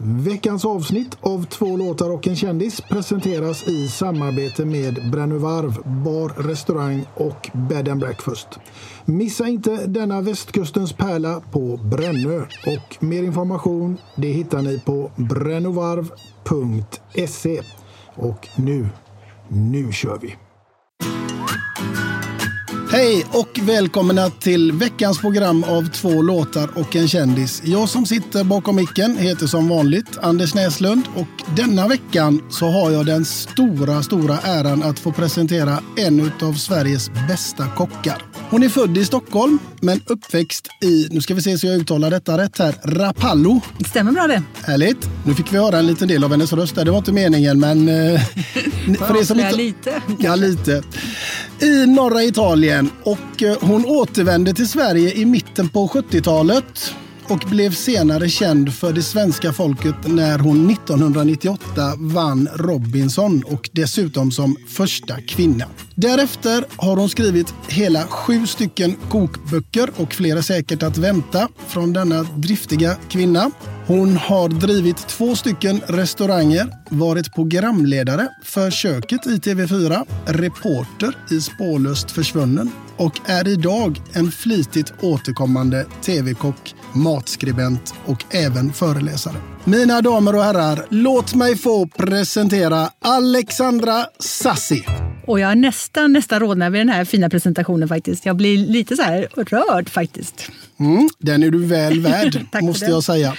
Veckans avsnitt av Två låtar och en kändis presenteras i samarbete med Brännövarv, bar, restaurang och bed and breakfast. Missa inte denna västkustens pärla på Brännö och mer information det hittar ni på brännövarv.se. Och nu, nu kör vi! Hej och välkomna till veckans program av två låtar och en kändis. Jag som sitter bakom micken heter som vanligt Anders Näslund och denna veckan så har jag den stora, stora äran att få presentera en av Sveriges bästa kockar. Hon är född i Stockholm men uppväxt i, nu ska vi se så jag uttalar detta rätt här, Rapallo. Det stämmer bra det. Härligt. Nu fick vi höra en liten del av hennes röst där. Det var inte meningen men... Eh, för er som inte... lite. Ja, lite i norra Italien och eh, hon återvände till Sverige i mitten på 70-talet och blev senare känd för det svenska folket när hon 1998 vann Robinson och dessutom som första kvinna. Därefter har hon skrivit hela sju stycken kokböcker och flera säkert att vänta från denna driftiga kvinna. Hon har drivit två stycken restauranger, varit programledare för Köket i TV4, reporter i Spårlöst försvunnen och är idag en flitigt återkommande tv-kock, matskribent och även föreläsare. Mina damer och herrar, låt mig få presentera Alexandra Sassi. Och jag är nästan, nästan rodnar vid den här fina presentationen faktiskt. Jag blir lite så här rörd faktiskt. Mm, den är du väl värd, måste jag säga.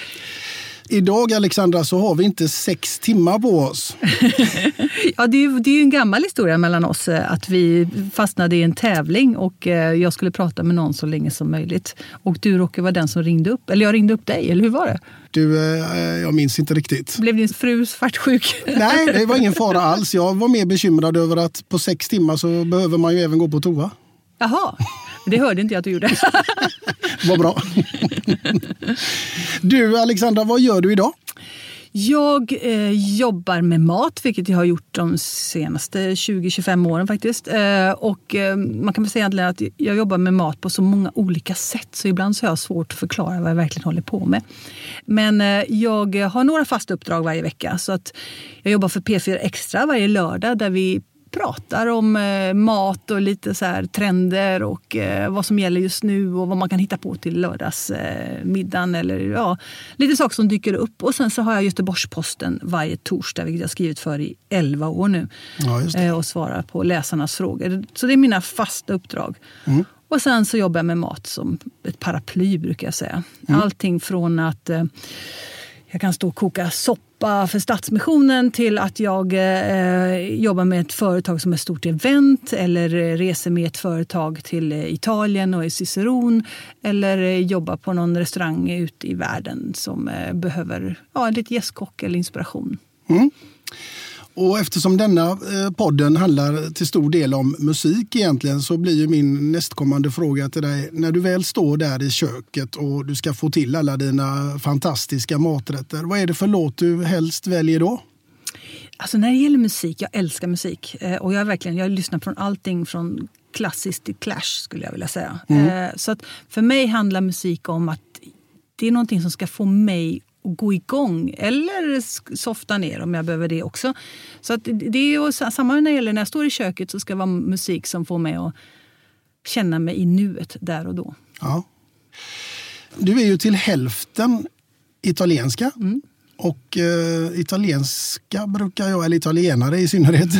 Idag Alexandra så har vi inte sex timmar på oss. ja, det är, ju, det är ju en gammal historia mellan oss eh, att vi fastnade i en tävling och eh, jag skulle prata med någon så länge som möjligt. Och du råkade vara den som ringde upp. Eller jag ringde upp dig, eller hur var det? Du, eh, jag minns inte riktigt. Blev din fru svartsjuk? Nej, det var ingen fara alls. Jag var mer bekymrad över att på sex timmar så behöver man ju även gå på toa. Jaha. Det hörde inte jag att du gjorde. Vad bra. Du Alexandra, vad gör du idag? Jag eh, jobbar med mat, vilket jag har gjort de senaste 20-25 åren faktiskt. Eh, och eh, man kan väl säga att jag jobbar med mat på så många olika sätt så ibland så har jag svårt att förklara vad jag verkligen håller på med. Men eh, jag har några fasta uppdrag varje vecka. Så att jag jobbar för P4 Extra varje lördag där vi pratar om eh, mat och lite så här trender och eh, vad som gäller just nu och vad man kan hitta på till lördagsmiddagen. Eller ja, lite saker som dyker upp. Och sen så har jag Göteborgs-Posten varje torsdag, vilket jag skrivit för i 11 år nu. Ja, eh, och svarar på läsarnas frågor. Så det är mina fasta uppdrag. Mm. Och sen så jobbar jag med mat som ett paraply brukar jag säga. Mm. Allting från att jag kan stå och koka soppa för Stadsmissionen till att jag eh, jobbar med ett företag som är ett stort event eller eh, reser med ett företag till eh, Italien och är ciceron eller eh, jobbar på någon restaurang ute i världen som eh, behöver ja, lite gästkock eller inspiration. Mm. Och eftersom denna eh, podden handlar till stor del om musik egentligen så blir min nästkommande fråga till dig. När du väl står där i köket och du ska få till alla dina fantastiska maträtter. Vad är det för låt du helst väljer då? Alltså när det gäller musik, jag älskar musik. Eh, och jag, verkligen, jag lyssnar från allting från klassiskt till clash skulle jag vilja säga. Mm. Eh, så att för mig handlar musik om att det är någonting som ska få mig gå igång eller softa ner om jag behöver det också. Så det är samma när det gäller när jag står i köket så ska det vara musik som får mig att känna mig i nuet där och då. Ja. Du är ju till hälften italienska. Mm. Och eh, italienska brukar jag, eller italienare i synnerhet,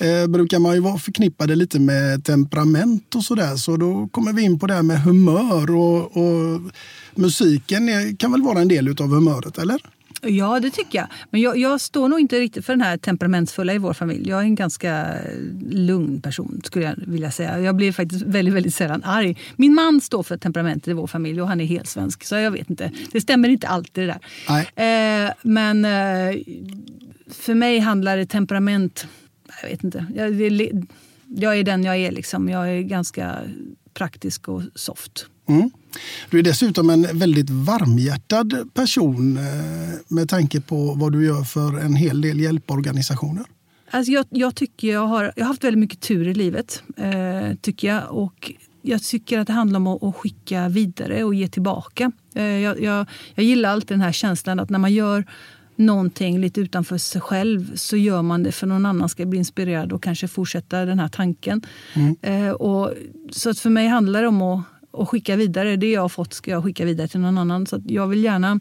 mm. eh, brukar man ju vara förknippade lite med temperament och sådär. Så då kommer vi in på det här med humör och, och musiken är, kan väl vara en del av humöret, eller? Ja, det tycker jag. Men jag, jag, står nog inte riktigt för den här temperamentsfulla i vår familj. Jag är en ganska lugn person, skulle jag vilja säga. Jag blir faktiskt väldigt, väldigt sällan arg. Min man står för temperamentet i vår familj och han är helt svensk. Så jag vet inte. Det stämmer inte alltid det där. Eh, men eh, för mig handlar det temperament... Jag vet inte. Jag, jag är den jag är. Liksom. Jag är ganska praktisk och soft. Mm. Du är dessutom en väldigt varmhjärtad person eh, med tanke på vad du gör för en hel del hjälporganisationer. Alltså jag, jag tycker jag har, jag har haft väldigt mycket tur i livet. Eh, tycker jag. Och jag tycker att det handlar om att, att skicka vidare och ge tillbaka. Eh, jag, jag, jag, gillar alltid den här känslan att när man gör någonting lite utanför sig själv så gör man det för någon annan ska bli inspirerad och kanske fortsätta den här tanken. Mm. Eh, och, så att för mig handlar det om att och skicka vidare. Det jag har fått ska jag skicka vidare till någon annan. Så jag vill gärna...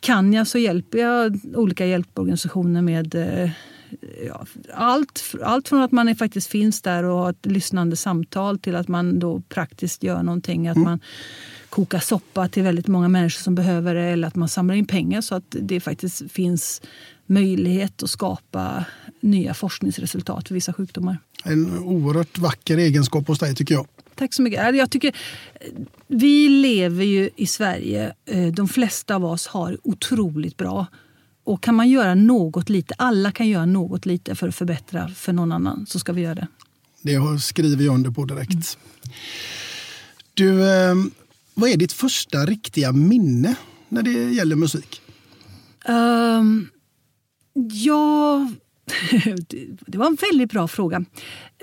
Kan jag så hjälper jag olika hjälporganisationer med eh, ja, allt, allt från att man faktiskt finns där och har ett lyssnande samtal till att man då praktiskt gör någonting. Att mm. man kokar soppa till väldigt många människor som behöver det eller att man samlar in pengar så att det faktiskt finns möjlighet att skapa nya forskningsresultat för vissa sjukdomar. En oerhört vacker egenskap hos dig tycker jag. Tack så mycket. Jag tycker, vi lever ju i Sverige. Eh, de flesta av oss har otroligt bra. Och kan man göra något lite, alla kan göra något lite för att förbättra för någon annan, så ska vi göra det. Det skriver jag under på direkt. Mm. Du, ehm, vad är ditt första riktiga minne när det gäller musik? Um, ja, det var en väldigt bra fråga.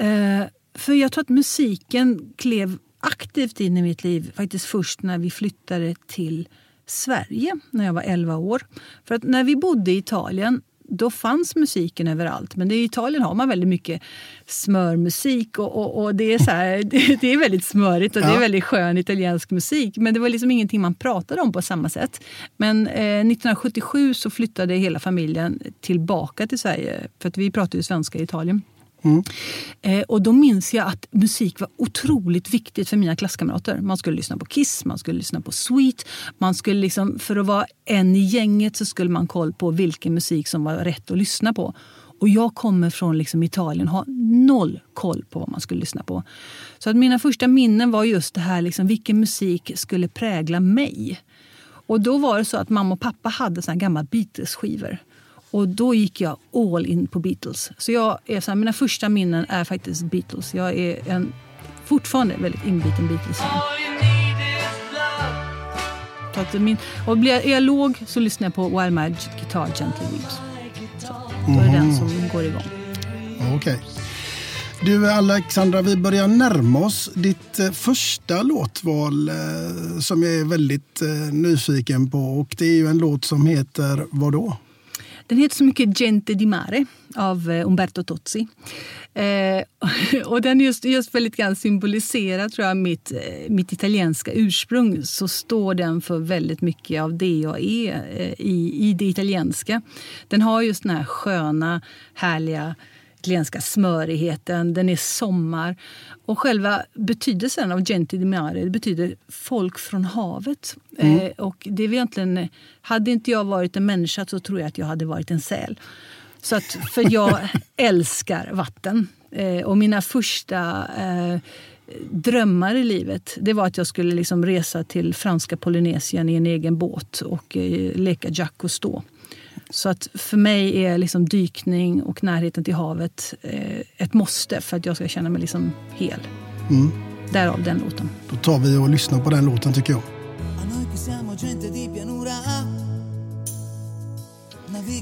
Uh, för jag tror att musiken klev aktivt in i mitt liv faktiskt först när vi flyttade till Sverige när jag var 11 år. För att när vi bodde i Italien då fanns musiken överallt. Men i Italien har man väldigt mycket smörmusik och, och, och det, är så här, det, är väldigt smörigt och ja. det är väldigt skön italiensk musik. Men det var liksom ingenting man pratade om på samma sätt. Men eh, 1977 så flyttade hela familjen tillbaka till Sverige. För att vi pratade ju svenska i Italien. Mm. Eh, och då minns jag att musik var otroligt viktigt för mina klasskamrater. Man skulle lyssna på Kiss, man skulle lyssna på Sweet. Man skulle liksom, för att vara en i gänget så skulle man koll på vilken musik som var rätt att lyssna på. Och jag kommer från liksom Italien och har noll koll på vad man skulle lyssna på. Så att mina första minnen var just det här, liksom, vilken musik skulle prägla mig. Och då var det så att mamma och pappa hade såna gamla Beatles-skivor. Och då gick jag all in på Beatles. Så jag är så här, mina första minnen är faktiskt Beatles. Jag är en, fortfarande väldigt inbiten Beatles-fan. Min, och blir jag låg så lyssnar jag på Wild Mad Guitar Gently Weeps. Så, då är det den som går igång. Okej. Okay. Du Alexandra, vi börjar närma oss ditt eh, första låtval eh, som jag är väldigt eh, nyfiken på. Och det är ju en låt som heter vad då? Den heter så mycket Gente di Mare av eh, Umberto Tozzi. Eh, och den just, just väldigt grann symboliserar tror jag, mitt, eh, mitt italienska ursprung. Så står den för väldigt mycket av det jag är eh, i, i det italienska. Den har just den här sköna, härliga italienska smörigheten, den är sommar. Och själva betydelsen av gente di mare betyder folk från havet. Mm. Eh, och det är egentligen, hade inte jag varit en människa så tror jag att jag hade varit en säl. Så att, för jag älskar vatten. Eh, och mina första eh, drömmar i livet det var att jag skulle liksom resa till franska Polynesien i en egen båt och eh, leka Jack och stå. Så att för mig är liksom dykning och närheten till havet eh, ett måste för att jag ska känna mig liksom hel. Mm. Därav den låten. Då tar vi och lyssnar på den låten tycker jag.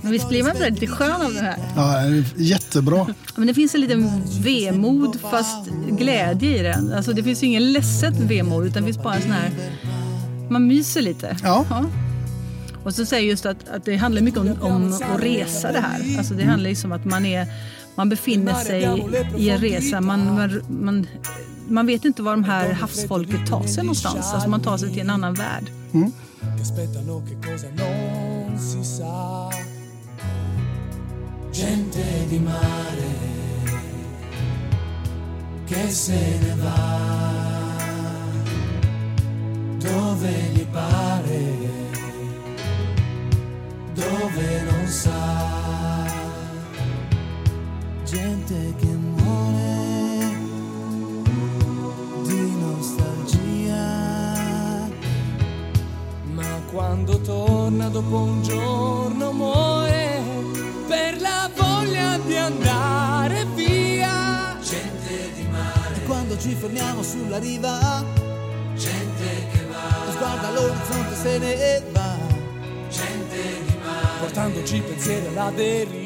Men visst blir man sådär lite skön av den här? Ja, jättebra. Men det finns en liten vemod fast glädje i den. Alltså det finns ju ingen ledset vemod utan det finns bara en sån här... Man myser lite. Ja. Och så säger just att, att det handlar mycket om, om att resa det här. Alltså det handlar liksom om att man är... Man befinner sig i en resa. Man, man, man, man vet inte var de här havsfolket tar sig någonstans. Alltså man tar sig till en annan värld. Mm. che che se ne va dove gli pare, there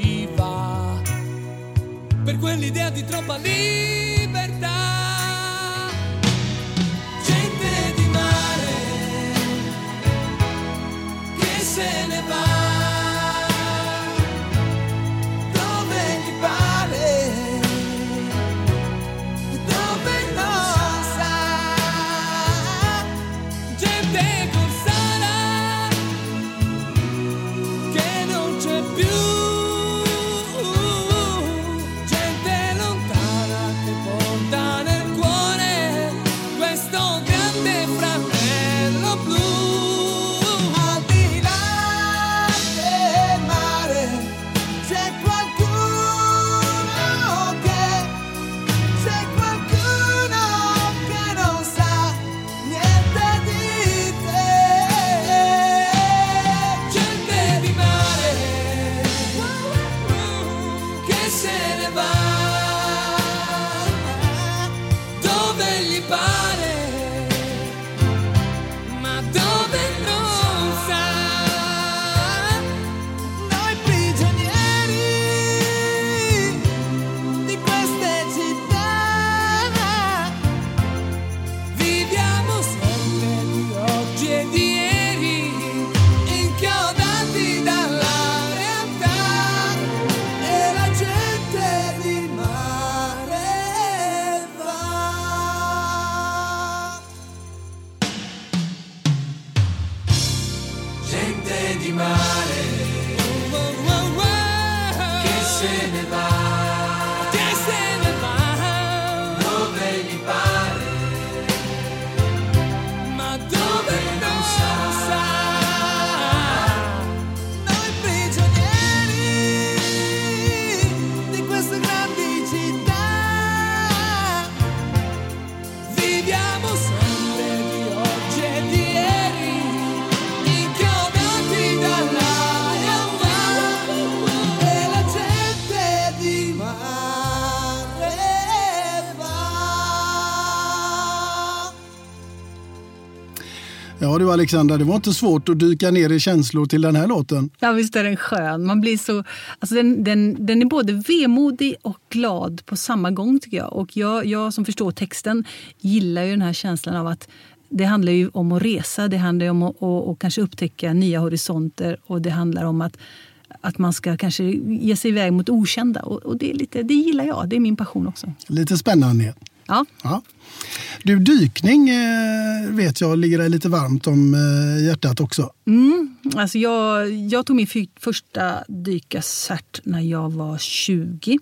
Ja du Alexandra, det var inte svårt att dyka ner i känslor till den här låten. Ja, visst är den skön. Man blir så, alltså den, den, den är både vemodig och glad på samma gång tycker jag. Och jag, jag som förstår texten gillar ju den här känslan av att det handlar ju om att resa, det handlar om att och, och kanske upptäcka nya horisonter och det handlar om att, att man ska kanske ge sig iväg mot okända. Och, och det, är lite, det gillar jag, det är min passion också. Lite spännande. Ja. Ja. Du, dykning eh, vet jag ligger dig lite varmt om eh, hjärtat också. Mm, alltså jag, jag tog min första dykarcert när jag var 20.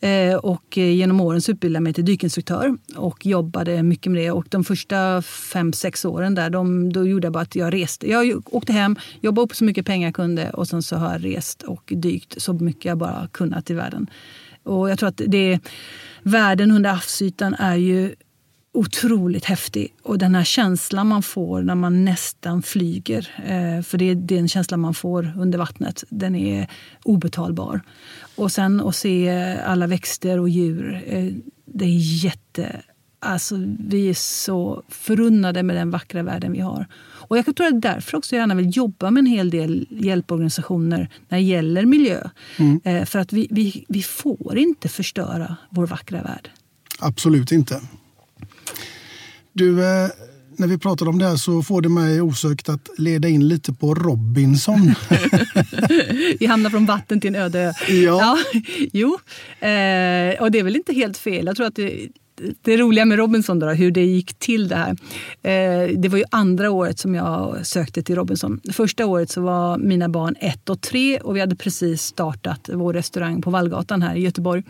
Eh, och genom åren så utbildade jag mig till dykinstruktör och jobbade mycket med det. Och de första fem, sex åren där, de, då gjorde jag bara att jag reste. Jag åkte hem, jobbade upp så mycket pengar jag kunde och sen så har jag rest och dykt så mycket jag bara kunnat i världen. Och jag tror att det, världen under havsytan är ju otroligt häftig. Och den här känslan man får när man nästan flyger, eh, för det är den känslan man får under vattnet, den är obetalbar. Och sen att se alla växter och djur, eh, det är jätte... Alltså, vi är så förunnade med den vackra världen vi har. Och jag tror att därför också jag gärna vill jobba med en hel del hjälporganisationer när det gäller miljö. Mm. Eh, för att vi, vi, vi får inte förstöra vår vackra värld. Absolut inte. Du, eh, när vi pratar om det här så får det mig osökt att leda in lite på Robinson. vi hamnar från vatten till en öde ö. Ja. ja jo, eh, och det är väl inte helt fel. Jag tror att det, det roliga med Robinson, då, hur det gick till det här. Eh, det var ju andra året som jag sökte till Robinson. Första året så var mina barn ett och tre och vi hade precis startat vår restaurang på Vallgatan här i Göteborg.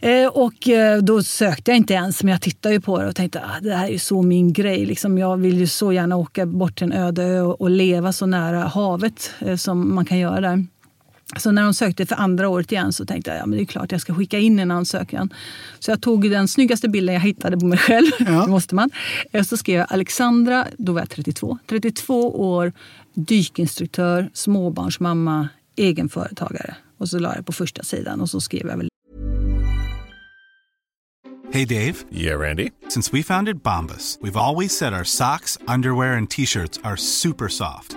Eh, och eh, då sökte jag inte ens, men jag tittade ju på det och tänkte att ah, det här är så min grej. Liksom, jag vill ju så gärna åka bort till en öde ö och, leva så nära havet eh, som man kan göra där. Så när de sökte för andra året igen så tänkte jag ja, men det är klart jag ska skicka in en ansökan. Så jag tog den snyggaste bilden jag hittade på mig själv. Ja. det måste man. Så skrev jag Alexandra, då var jag 32. 32 år, dykinstruktör, småbarnsmamma, egenföretagare. Och så la jag på första sidan och så skrev jag väl Hey Dave. Yeah, Randy. Since we founded Bombus, we've always said our socks, underwear and t-shirts are super soft.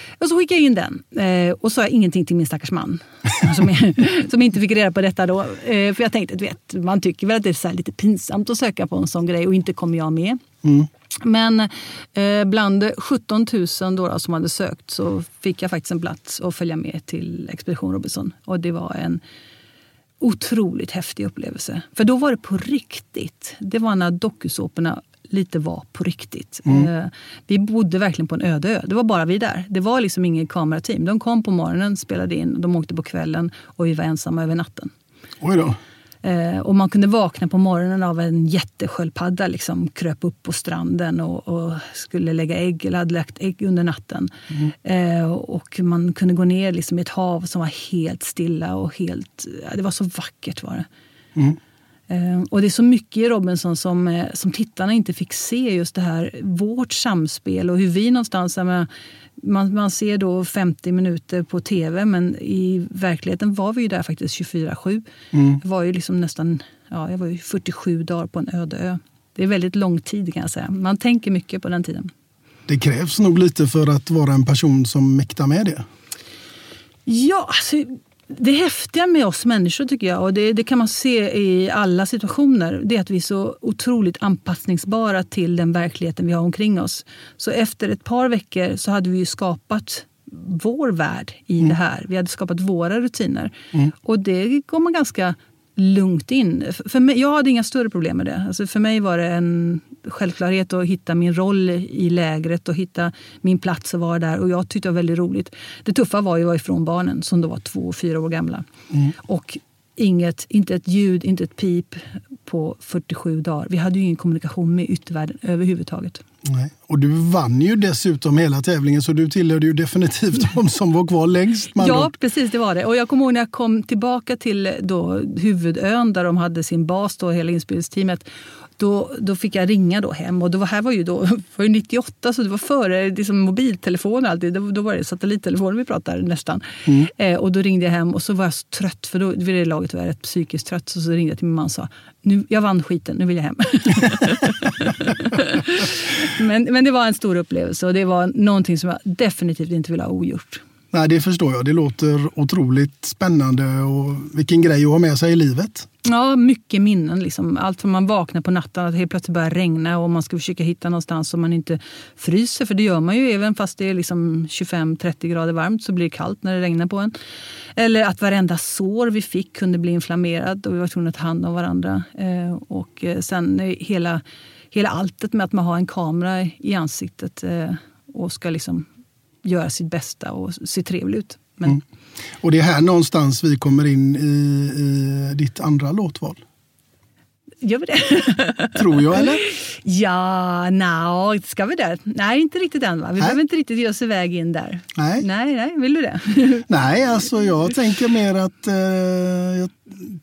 Och så skickade jag in den eh, och sa ingenting till min stackars man. som, som inte fick reda på detta då. Eh, för jag tänkte, du vet, man tycker väl att det är så lite pinsamt att söka på en sån grej och inte kommer jag med. Mm. Men eh, bland 17 000 då, som hade sökt så fick jag faktiskt en plats att följa med till Expedition Robinson. Och det var en otroligt häftig upplevelse. För då var det på riktigt. Det var när dokusåporna lite var på riktigt. Mm. Eh, vi bodde verkligen på en öde ö. Det var bara vi där. Det var liksom ingen kamerateam. De kom på morgonen, spelade in, de åkte på kvällen och vi var ensamma över natten. Oj då. Eh, och man kunde vakna på morgonen av en jättesköldpadda. Liksom, kröp upp på stranden och, och, skulle lägga ägg, eller hade lagt ägg under natten. Mm. Eh, och man kunde gå ner liksom, i ett hav som var helt stilla och helt... Det var så vackert var det. Mm. Eh, och det är så mycket i Robinson som, eh, som tittarna inte fick se. Just det här, vårt samspel och hur vi någonstans... Man, man ser då 50 minuter på tv men i verkligheten var vi ju där faktiskt 24-7. Mm. Jag var ju liksom nästan ja, jag var ju 47 dagar på en öde ö. Det är väldigt lång tid kan jag säga. Man tänker mycket på den tiden. Det krävs nog lite för att vara en person som mäktar med det. Ja, alltså, det häftiga med oss människor tycker jag, och det, det, kan man se i alla situationer, det är att vi är så otroligt anpassningsbara till den verkligheten vi har omkring oss. Så efter ett par veckor så hade vi skapat vår värld i mm. det här. Vi hade skapat våra rutiner. Mm. Och det går man ganska lugnt in. För mig, jag hade inga större problem med det. Alltså för mig var det en självklarhet att hitta min roll i lägret och hitta min plats och vara där. Och jag tyckte det var väldigt roligt. Det tuffa var ju att vara ifrån barnen som då var två och fyra år gamla. Mm. Och inget, inte ett ljud, inte ett pip på 47 dagar. Vi hade ju ingen kommunikation med yttervärlden överhuvudtaget. Nej. Och du vann ju dessutom hela tävlingen så du tillhörde ju definitivt de som var kvar längst. Ja, ord. precis det var det. Och jag kommer ihåg när jag kom tillbaka till då huvudön där de hade sin bas, då, hela inspelningsteamet. Då, då fick jag ringa då hem och det var, här var ju då, var 98 så det var före liksom mobiltelefon alltid. Då, då var det satellittelefon vi pratade nästan. Mm. Eh, och då ringde jag hem och så var jag så trött för då, vid det laget var jag rätt psykiskt trött. Så, så ringde jag till min man och sa nu, jag vann skiten, nu vill jag hem. men, men det var en stor upplevelse och det var någonting som jag definitivt inte ville ha ogjort. Nej, det förstår jag. Det låter otroligt spännande och vilken grej att ha med sig i livet. Ja, mycket minnen. Liksom. Allt från man vaknar på natten att det helt plötsligt börjar regna och man ska försöka hitta någonstans så man inte fryser. För det gör man ju även fast det är liksom 25-30 grader varmt så blir det kallt när det regnar på en. Eller att varenda sår vi fick kunde bli inflammerad och vi var tvungna att ta hand om varandra. Eh, och eh, sen hela, hela alltet med att man har en kamera i ansiktet eh, och ska liksom göra sitt bästa och se trevlig ut. Men... Mm. Och det är här någonstans vi kommer in i, i ditt andra låtval. Gör vi det? Tror jag, eller? Ja, no, ska vi det? Nej, inte riktigt än. Va? Vi nej. behöver inte riktigt ge oss iväg in där. Nej. Nej, nej vill du det? nej, alltså jag tänker mer att eh, jag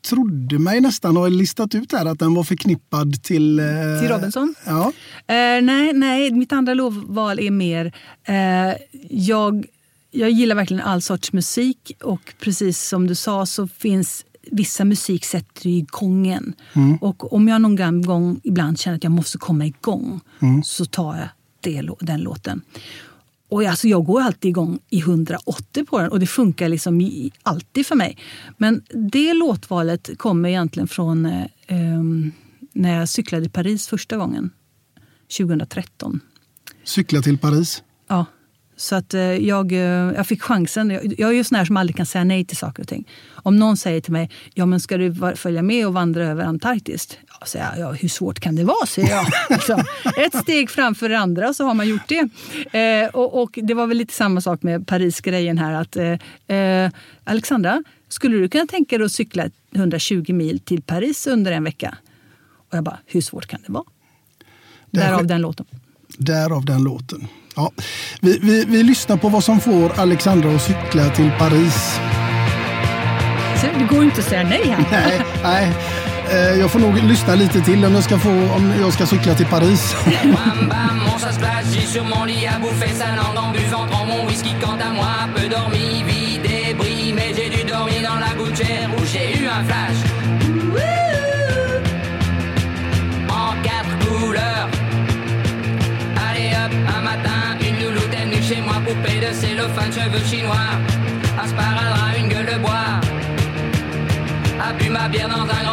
trodde mig nästan ha listat ut här att den var förknippad till... Eh, till Robinson? Ja. Eh, nej, nej, mitt andra lovval är mer... Eh, jag jag gillar verkligen all sorts musik och precis som du sa så finns vissa musik sätter igång en. Mm. Och om jag någon gång ibland känner att jag måste komma igång mm. så tar jag det, den låten. Och alltså jag går alltid igång i 180 på den och det funkar liksom alltid för mig. Men det låtvalet kommer egentligen från eh, ehm, när jag cyklade i Paris första gången. 2013. Cykla till Paris? Så att eh, jag, eh, jag fick chansen. Jag är ju sån här som aldrig kan säga nej till saker och ting. Om någon säger till mig, ja men ska du följa med och vandra över Antarktis? Ja, säger jag, ja, hur svårt kan det vara? säger jag. Så, ett steg framför det andra så har man gjort det. Eh, och, och, det var väl lite samma sak med Paris-grejen här. Att, eh, eh Alexandra, skulle du kunna tänka dig att cykla 120 mil till Paris under en vecka? Och jag bara, hur svårt kan det vara? Därav den låten. Därav den låten. Ja. Vi, vi, vi lyssnar på vad som får Alexandra att cykla till Paris. Så det går inte att säga nej här. Nej, nej. Eh, jag får nog lyssna lite till om jag ska, få, om jag ska cykla till Paris. poupée de cellophane, cheveux chinois, un sparadrap, une gueule de bois, a bu ma bière dans un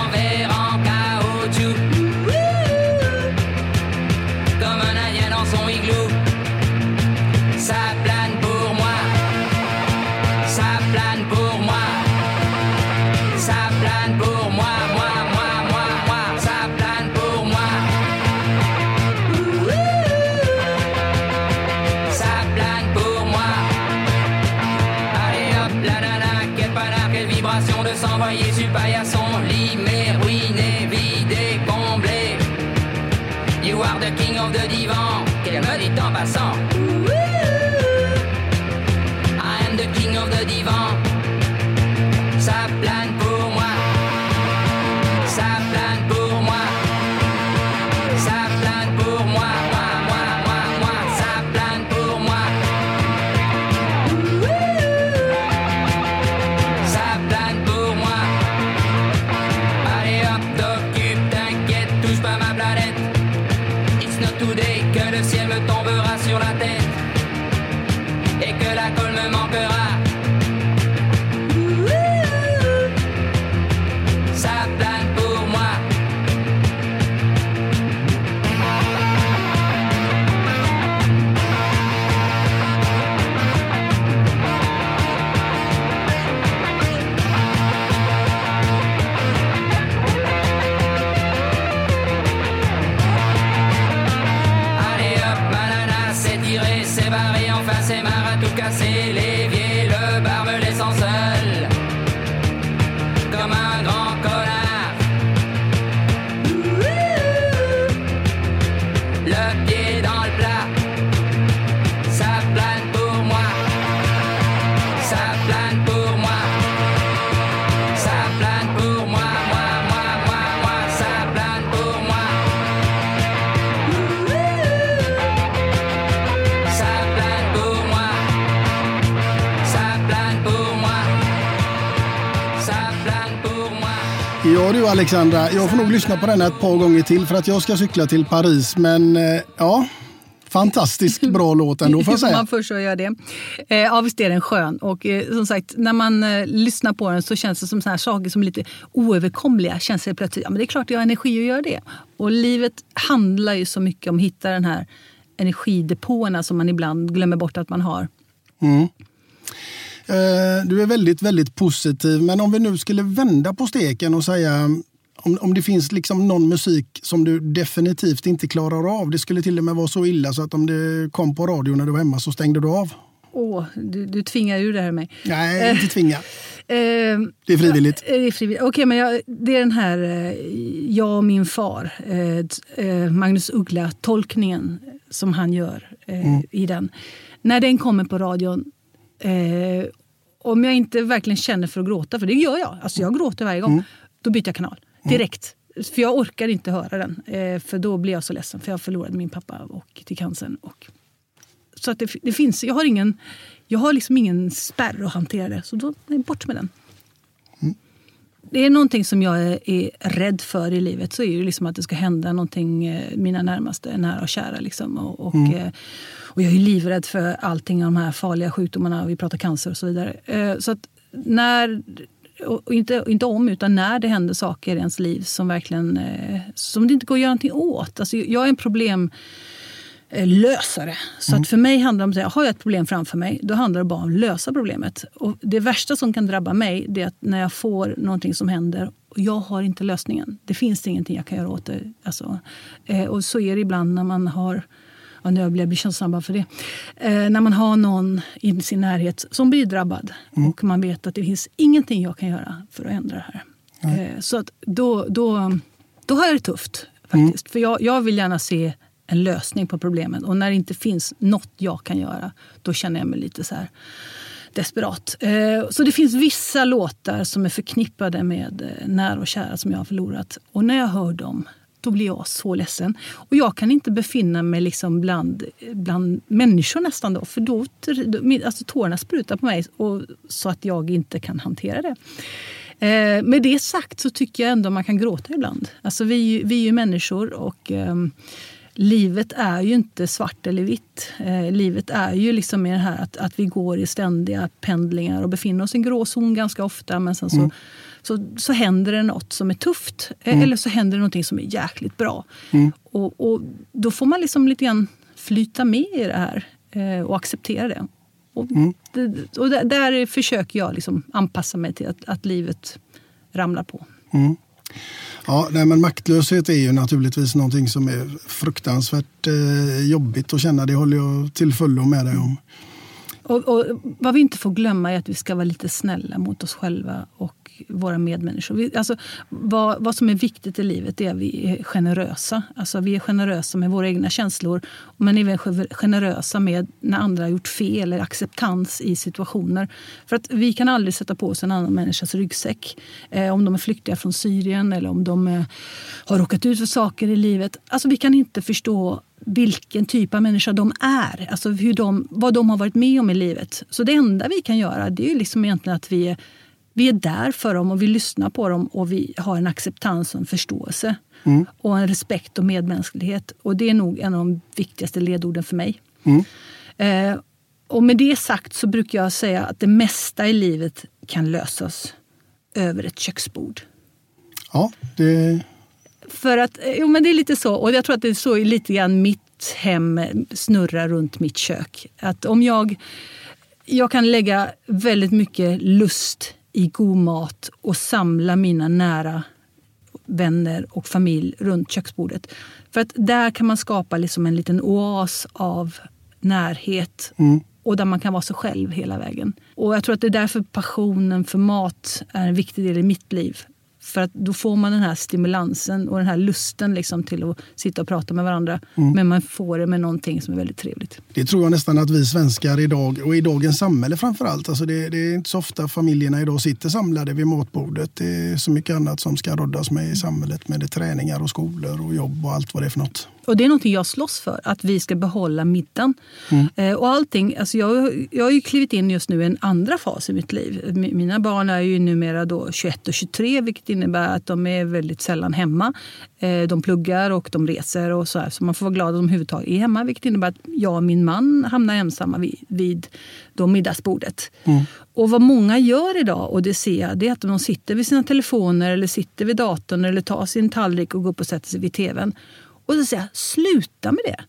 llorate. Ja du Alexandra, jag får nog lyssna på den ett par gånger till för att jag ska cykla till Paris. Men eh, ja, Fantastiskt bra låt ändå får jag säga. man först gör det. Eh, ja, visst är den skön. Och eh, som sagt, när man lyssnar på den så känns det som såna här saker som är lite oöverkomliga. Känns det plötsligt, ja men det är klart jag har energi att göra det. Och livet handlar ju så mycket om att hitta den här energidepåerna som man ibland glömmer bort att man har. Mm. Eh, du är väldigt, väldigt positiv. Men om vi nu skulle vända på steken och säga om, om det finns liksom någon musik som du definitivt inte klarar av. Det skulle till och med vara så illa så att om det kom på radio när du var hemma så stängde du av. Åh, du, du tvingar ur det här mig. Nej, inte tvinga. Eh, det är frivilligt. Det är frivilligt. Okej, men jag, det är den här Jag och min far, eh, Magnus Uggla-tolkningen som han gör eh, mm. i den. När den kommer på radion, eh, om jag inte verkligen känner för att gråta, för det gör jag, alltså jag gråter varje gång, mm. då byter jag kanal direkt. Mm. För jag orkar inte höra den, eh, för då blir jag så ledsen. För jag förlorade min pappa och, till cancern. Och, så att det, det, finns, jag har ingen, jag har liksom ingen spärr att hantera det, så då nej, bort med den. Det är någonting som jag är, är, rädd för i livet så är det liksom att det ska hända någonting eh, mina närmaste, nära och kära. Liksom. Och, och, mm. eh, och jag är livrädd för allting av de här farliga sjukdomarna. Vi pratar cancer och så vidare. Eh, så att när inte, inte om, utan när det händer saker i ens liv som verkligen som det inte går att göra någonting åt. Alltså, jag är en problemlösare. Så mm. att för mig handlar det om att har jag ett problem framför mig, då handlar det bara om att lösa problemet. Och det värsta som kan drabba mig det är att när jag får någonting som händer och jag har inte lösningen. Det finns ingenting jag kan göra åt det. Alltså, eh, och så är det ibland när man har ja, nu blir jag blir känsam bara för det. Eh, när man har någon i sin närhet som blir drabbad mm. och man vet att det finns ingenting jag kan göra för att ändra det här. Eh, så att då, då, då har jag det tufft faktiskt. Mm. För jag, jag vill gärna se en lösning på problemet. Och när det inte finns något jag kan göra, då känner jag mig lite så här desperat. Eh, så det finns vissa låtar som är förknippade med eh, nära och kära som jag har förlorat. Och när jag hör dem då blir jag så ledsen. Och jag kan inte befinna mig liksom bland, bland människor nästan då. För då, alltså tårarna sprutar på mig och, så att jag inte kan hantera det. Eh, med det sagt så tycker jag ändå man kan gråta ibland. Alltså vi, vi är ju människor och eh, livet är ju inte svart eller vitt. Eh, livet är ju liksom det här att, att vi går i ständiga pendlingar och befinner oss i en gråzon ganska ofta. Men sen så mm så, så händer det något som är tufft. Eh, mm. Eller så händer det något som är jäkligt bra. Mm. Och, och, då får man liksom lite grann flyta med i det här eh, och acceptera det. Och, mm. det, och där, där, försöker jag liksom anpassa mig till att, att livet ramlar på. Mm. Ja, nej, men maktlöshet är ju naturligtvis någonting som är fruktansvärt eh, jobbigt att känna. Det håller jag till fullo med dig om. Och, och, vad vi inte får glömma är att vi ska vara lite snälla mot oss själva och våra medmänniskor. Vi, alltså, vad, vad som är viktigt i livet är att vi är generösa. Alltså, vi är generösa med våra egna känslor men även generösa med när andra har gjort fel eller acceptans i situationer. För att vi kan aldrig sätta på oss en annan människas ryggsäck. Eh, om de är flyktiga från Syrien eller om de eh, har råkat ut för saker i livet. Alltså, vi kan inte förstå vilken typ av människa de är. Alltså hur de, vad de har varit med om i livet. Så det enda vi kan göra det är liksom egentligen att vi är vi är där för dem och vi lyssnar på dem och vi har en acceptans och en förståelse. Mm. Och en respekt och medmänsklighet. Och det är nog en av de viktigaste ledorden för mig. Mm. Eh, och med det sagt så brukar jag säga att det mesta i livet kan lösas över ett köksbord. Ja, det... För att, eh, jo men det är lite så. Och jag tror att det är så lite grann mitt hem snurrar runt mitt kök. Att om jag, jag kan lägga väldigt mycket lust i god mat och samla mina nära vänner och familj runt köksbordet. För att där kan man skapa liksom en liten oas av närhet mm. och där man kan vara sig själv hela vägen. Och jag tror att det är därför passionen för mat är en viktig del i mitt liv. För att då får man den här stimulansen och den här lusten liksom till att sitta och prata med varandra. Mm. Men man får det med någonting som är väldigt trevligt. Det tror jag nästan att vi svenskar idag, och i dagens samhälle framför allt, alltså det, det, är inte så ofta familjerna idag sitter samlade vid matbordet. Det är så mycket annat som ska roddas med i samhället. Med det träningar och skolor och jobb och allt vad det är för något. Och det är någonting jag slåss för, att vi ska behålla middagen. Mm. Eh, och allting, alltså jag, jag har ju klivit in just nu i en andra fas i mitt liv. Mi- Mina barn är ju numera då 21 och 23 vilket innebär att de är väldigt sällan hemma. Eh, de pluggar och de reser och så här, så man får vara glad att de överhuvudtaget är hemma. Vilket innebär att jag och min man hamnar ensamma vid, vid då middagsbordet. Och vad många gör idag, och det ser jag, det är att de sitter vid sina telefoner eller sitter vid datorn eller tar sin tallrik och går upp och sätter sig vid tvn. Och så säger jag, sluta med det.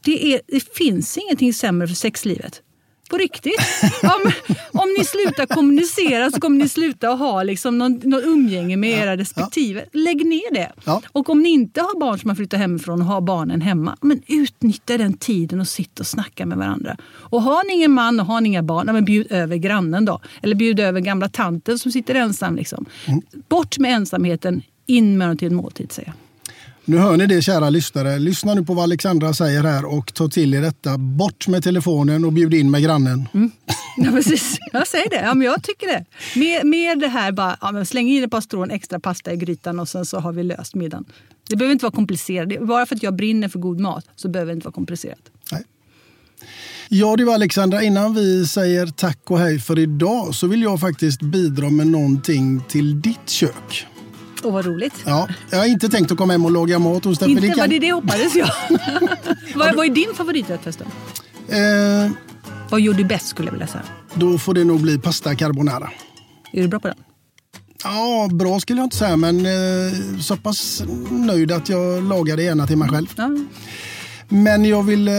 Det, är, det finns ingenting sämre för sexlivet. På riktigt. Om, om ni slutar kommunicera så kommer ni sluta att ha liksom någon, någon umgänge med era respektive. Lägg ner det. Ja. Och om ni inte har barn som har flyttat hemifrån och har barnen hemma, men utnyttja den tiden och sitt och snacka med varandra. Och har ni ingen man och har ni inga barn, men bjud över grannen då. Eller bjud över gamla tanten som sitter ensam. Liksom. Bort med ensamheten, in med dem till en måltid säger jag. Nu hör ni det kära lyssnare. Lyssna nu på vad Alexandra säger här och ta till er detta. Bort med telefonen och bjud in med grannen. Ja, precis. Jag säger det. Ja, men jag tycker det. Med, med det här, bara, ja, släng in ett par strån extra pasta i grytan och sen så har vi löst middagen. Det behöver inte vara komplicerat. Bara för att jag brinner för god mat så behöver det inte vara komplicerat. Nej. Ja du Alexandra, innan vi säger tack och hej för idag så vill jag faktiskt bidra med någonting till ditt kök. Åh, vad roligt. Ja, jag har inte tänkt att komma hem och laga mat hos dig. inte det var det det hoppades jag. vad, vad är din favoriträtt förresten? Eh, Vad gör du bäst skulle jag vilja säga. då får det nog bli pasta carbonara. Är du bra på den? Ja, bra skulle jag inte säga, men eh, så pass nöjd att jag lagar det gärna till mig själv. Ja. Men jag vill eh,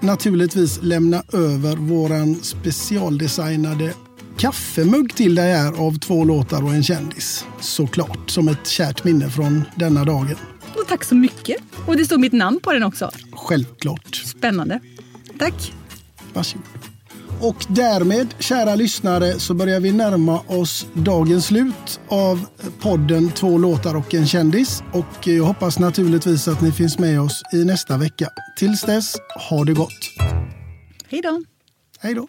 naturligtvis lämna över våran specialdesignade kaffemugg till dig här av två låtar och en kändis. Såklart, som ett kärt minne från denna dagen. Och tack så mycket. Och det står mitt namn på den också. Självklart. Spännande. Tack. Varsågod. Och därmed, kära lyssnare, så börjar vi närma oss dagens slut av podden Två låtar och en kändis. Och jag hoppas naturligtvis att ni finns med oss i nästa vecka. Tills dess, ha det gott. Hej då. Hej då.